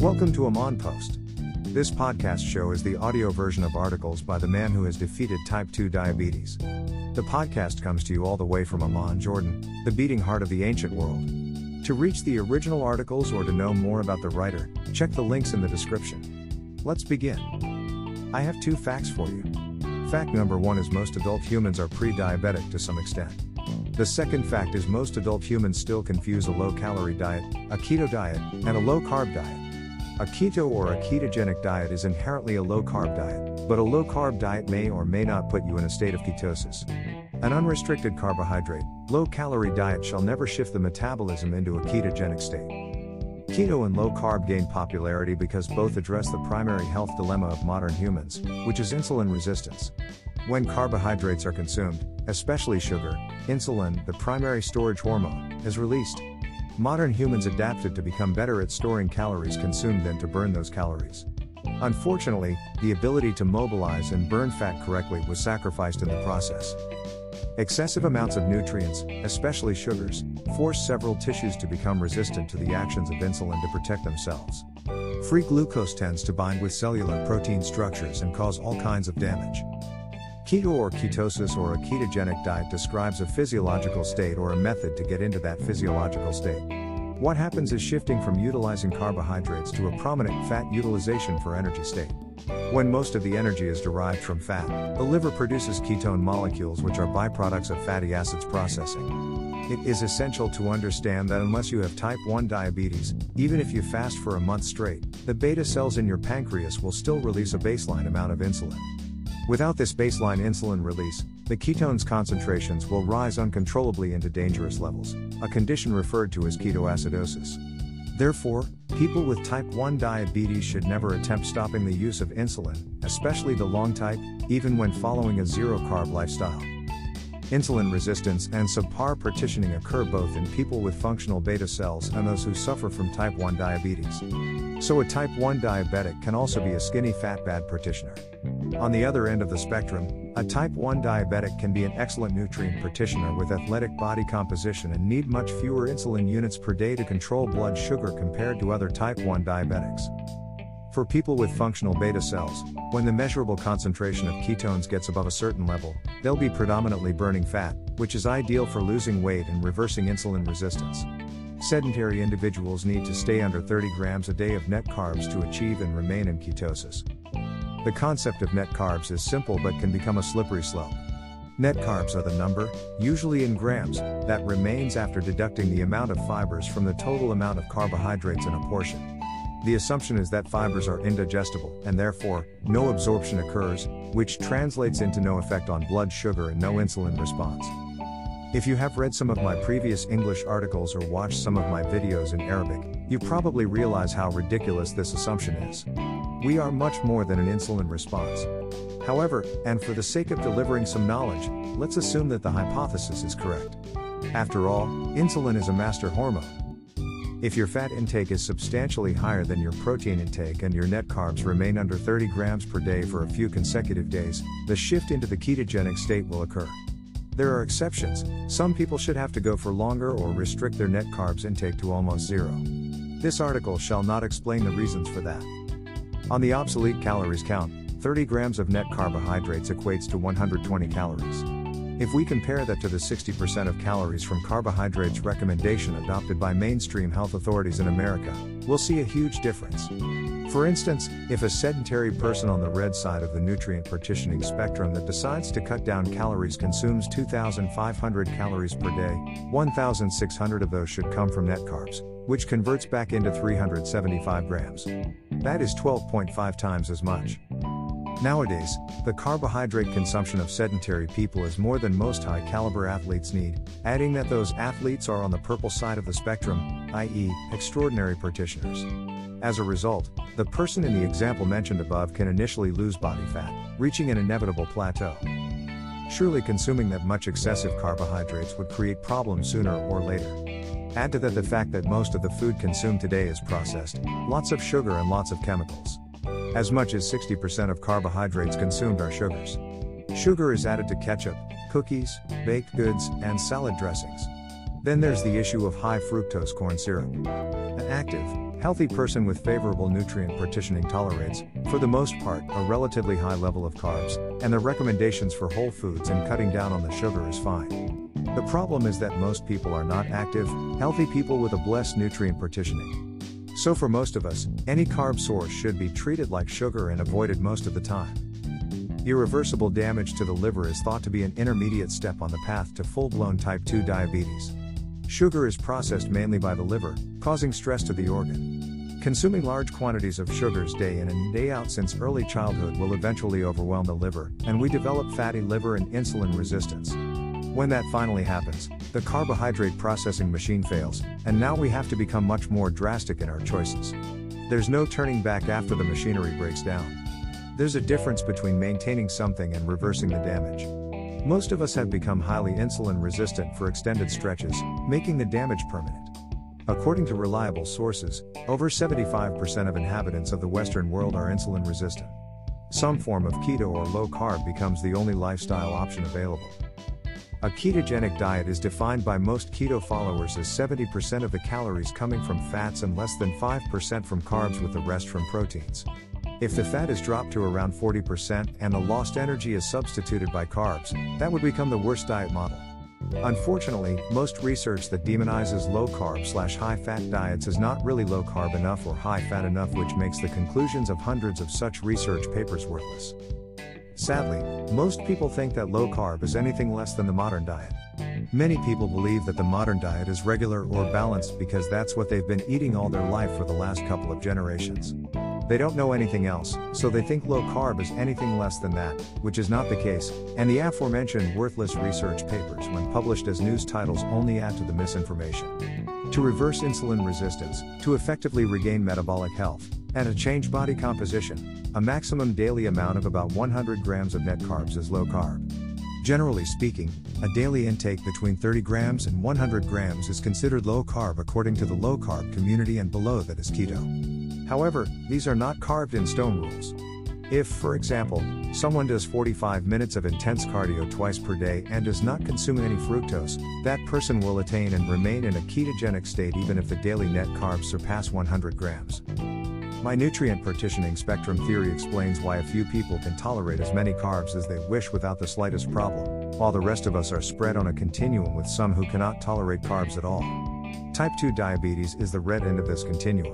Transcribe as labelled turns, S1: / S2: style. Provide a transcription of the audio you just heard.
S1: Welcome to Amon Post. This podcast show is the audio version of articles by the man who has defeated type 2 diabetes. The podcast comes to you all the way from Amman, Jordan, the beating heart of the ancient world. To reach the original articles or to know more about the writer, check the links in the description. Let's begin. I have two facts for you. Fact number one is most adult humans are pre diabetic to some extent. The second fact is most adult humans still confuse a low calorie diet, a keto diet, and a low carb diet. A keto or a ketogenic diet is inherently a low carb diet, but a low carb diet may or may not put you in a state of ketosis. An unrestricted carbohydrate, low calorie diet shall never shift the metabolism into a ketogenic state. Keto and low carb gain popularity because both address the primary health dilemma of modern humans, which is insulin resistance. When carbohydrates are consumed, especially sugar, insulin, the primary storage hormone, is released. Modern humans adapted to become better at storing calories consumed than to burn those calories. Unfortunately, the ability to mobilize and burn fat correctly was sacrificed in the process. Excessive amounts of nutrients, especially sugars, force several tissues to become resistant to the actions of insulin to protect themselves. Free glucose tends to bind with cellular protein structures and cause all kinds of damage. Keto or ketosis or a ketogenic diet describes a physiological state or a method to get into that physiological state. What happens is shifting from utilizing carbohydrates to a prominent fat utilization for energy state. When most of the energy is derived from fat, the liver produces ketone molecules which are byproducts of fatty acids processing. It is essential to understand that unless you have type 1 diabetes, even if you fast for a month straight, the beta cells in your pancreas will still release a baseline amount of insulin. Without this baseline insulin release, the ketones concentrations will rise uncontrollably into dangerous levels, a condition referred to as ketoacidosis. Therefore, people with type 1 diabetes should never attempt stopping the use of insulin, especially the long type, even when following a zero carb lifestyle. Insulin resistance and subpar partitioning occur both in people with functional beta cells and those who suffer from type 1 diabetes. So, a type 1 diabetic can also be a skinny fat bad partitioner. On the other end of the spectrum, a type 1 diabetic can be an excellent nutrient partitioner with athletic body composition and need much fewer insulin units per day to control blood sugar compared to other type 1 diabetics. For people with functional beta cells, when the measurable concentration of ketones gets above a certain level, they'll be predominantly burning fat, which is ideal for losing weight and reversing insulin resistance. Sedentary individuals need to stay under 30 grams a day of net carbs to achieve and remain in ketosis. The concept of net carbs is simple but can become a slippery slope. Net carbs are the number, usually in grams, that remains after deducting the amount of fibers from the total amount of carbohydrates in a portion. The assumption is that fibers are indigestible, and therefore, no absorption occurs, which translates into no effect on blood sugar and no insulin response. If you have read some of my previous English articles or watched some of my videos in Arabic, you probably realize how ridiculous this assumption is. We are much more than an insulin response. However, and for the sake of delivering some knowledge, let's assume that the hypothesis is correct. After all, insulin is a master hormone. If your fat intake is substantially higher than your protein intake and your net carbs remain under 30 grams per day for a few consecutive days, the shift into the ketogenic state will occur. There are exceptions, some people should have to go for longer or restrict their net carbs intake to almost zero. This article shall not explain the reasons for that. On the obsolete calories count, 30 grams of net carbohydrates equates to 120 calories. If we compare that to the 60% of calories from carbohydrates recommendation adopted by mainstream health authorities in America, we'll see a huge difference. For instance, if a sedentary person on the red side of the nutrient partitioning spectrum that decides to cut down calories consumes 2,500 calories per day, 1,600 of those should come from net carbs, which converts back into 375 grams. That is 12.5 times as much. Nowadays, the carbohydrate consumption of sedentary people is more than most high caliber athletes need, adding that those athletes are on the purple side of the spectrum, i.e., extraordinary partitioners. As a result, the person in the example mentioned above can initially lose body fat, reaching an inevitable plateau. Surely consuming that much excessive carbohydrates would create problems sooner or later. Add to that the fact that most of the food consumed today is processed, lots of sugar and lots of chemicals. As much as 60% of carbohydrates consumed are sugars. Sugar is added to ketchup, cookies, baked goods, and salad dressings. Then there's the issue of high fructose corn syrup. An active, Healthy person with favorable nutrient partitioning tolerates, for the most part, a relatively high level of carbs, and the recommendations for whole foods and cutting down on the sugar is fine. The problem is that most people are not active, healthy people with a blessed nutrient partitioning. So, for most of us, any carb source should be treated like sugar and avoided most of the time. Irreversible damage to the liver is thought to be an intermediate step on the path to full blown type 2 diabetes. Sugar is processed mainly by the liver, causing stress to the organ. Consuming large quantities of sugars day in and day out since early childhood will eventually overwhelm the liver, and we develop fatty liver and insulin resistance. When that finally happens, the carbohydrate processing machine fails, and now we have to become much more drastic in our choices. There's no turning back after the machinery breaks down. There's a difference between maintaining something and reversing the damage. Most of us have become highly insulin resistant for extended stretches, making the damage permanent. According to reliable sources, over 75% of inhabitants of the Western world are insulin resistant. Some form of keto or low carb becomes the only lifestyle option available. A ketogenic diet is defined by most keto followers as 70% of the calories coming from fats and less than 5% from carbs, with the rest from proteins. If the fat is dropped to around 40% and the lost energy is substituted by carbs, that would become the worst diet model. Unfortunately, most research that demonizes low carb slash high fat diets is not really low carb enough or high fat enough, which makes the conclusions of hundreds of such research papers worthless. Sadly, most people think that low carb is anything less than the modern diet. Many people believe that the modern diet is regular or balanced because that's what they've been eating all their life for the last couple of generations. They don't know anything else, so they think low carb is anything less than that, which is not the case, and the aforementioned worthless research papers, when published as news titles, only add to the misinformation. To reverse insulin resistance, to effectively regain metabolic health, and a change body composition, a maximum daily amount of about 100 grams of net carbs is low carb. Generally speaking, a daily intake between 30 grams and 100 grams is considered low carb according to the low carb community, and below that is keto. However, these are not carved in stone rules. If, for example, someone does 45 minutes of intense cardio twice per day and does not consume any fructose, that person will attain and remain in a ketogenic state even if the daily net carbs surpass 100 grams. My nutrient partitioning spectrum theory explains why a few people can tolerate as many carbs as they wish without the slightest problem, while the rest of us are spread on a continuum with some who cannot tolerate carbs at all. Type 2 diabetes is the red end of this continuum.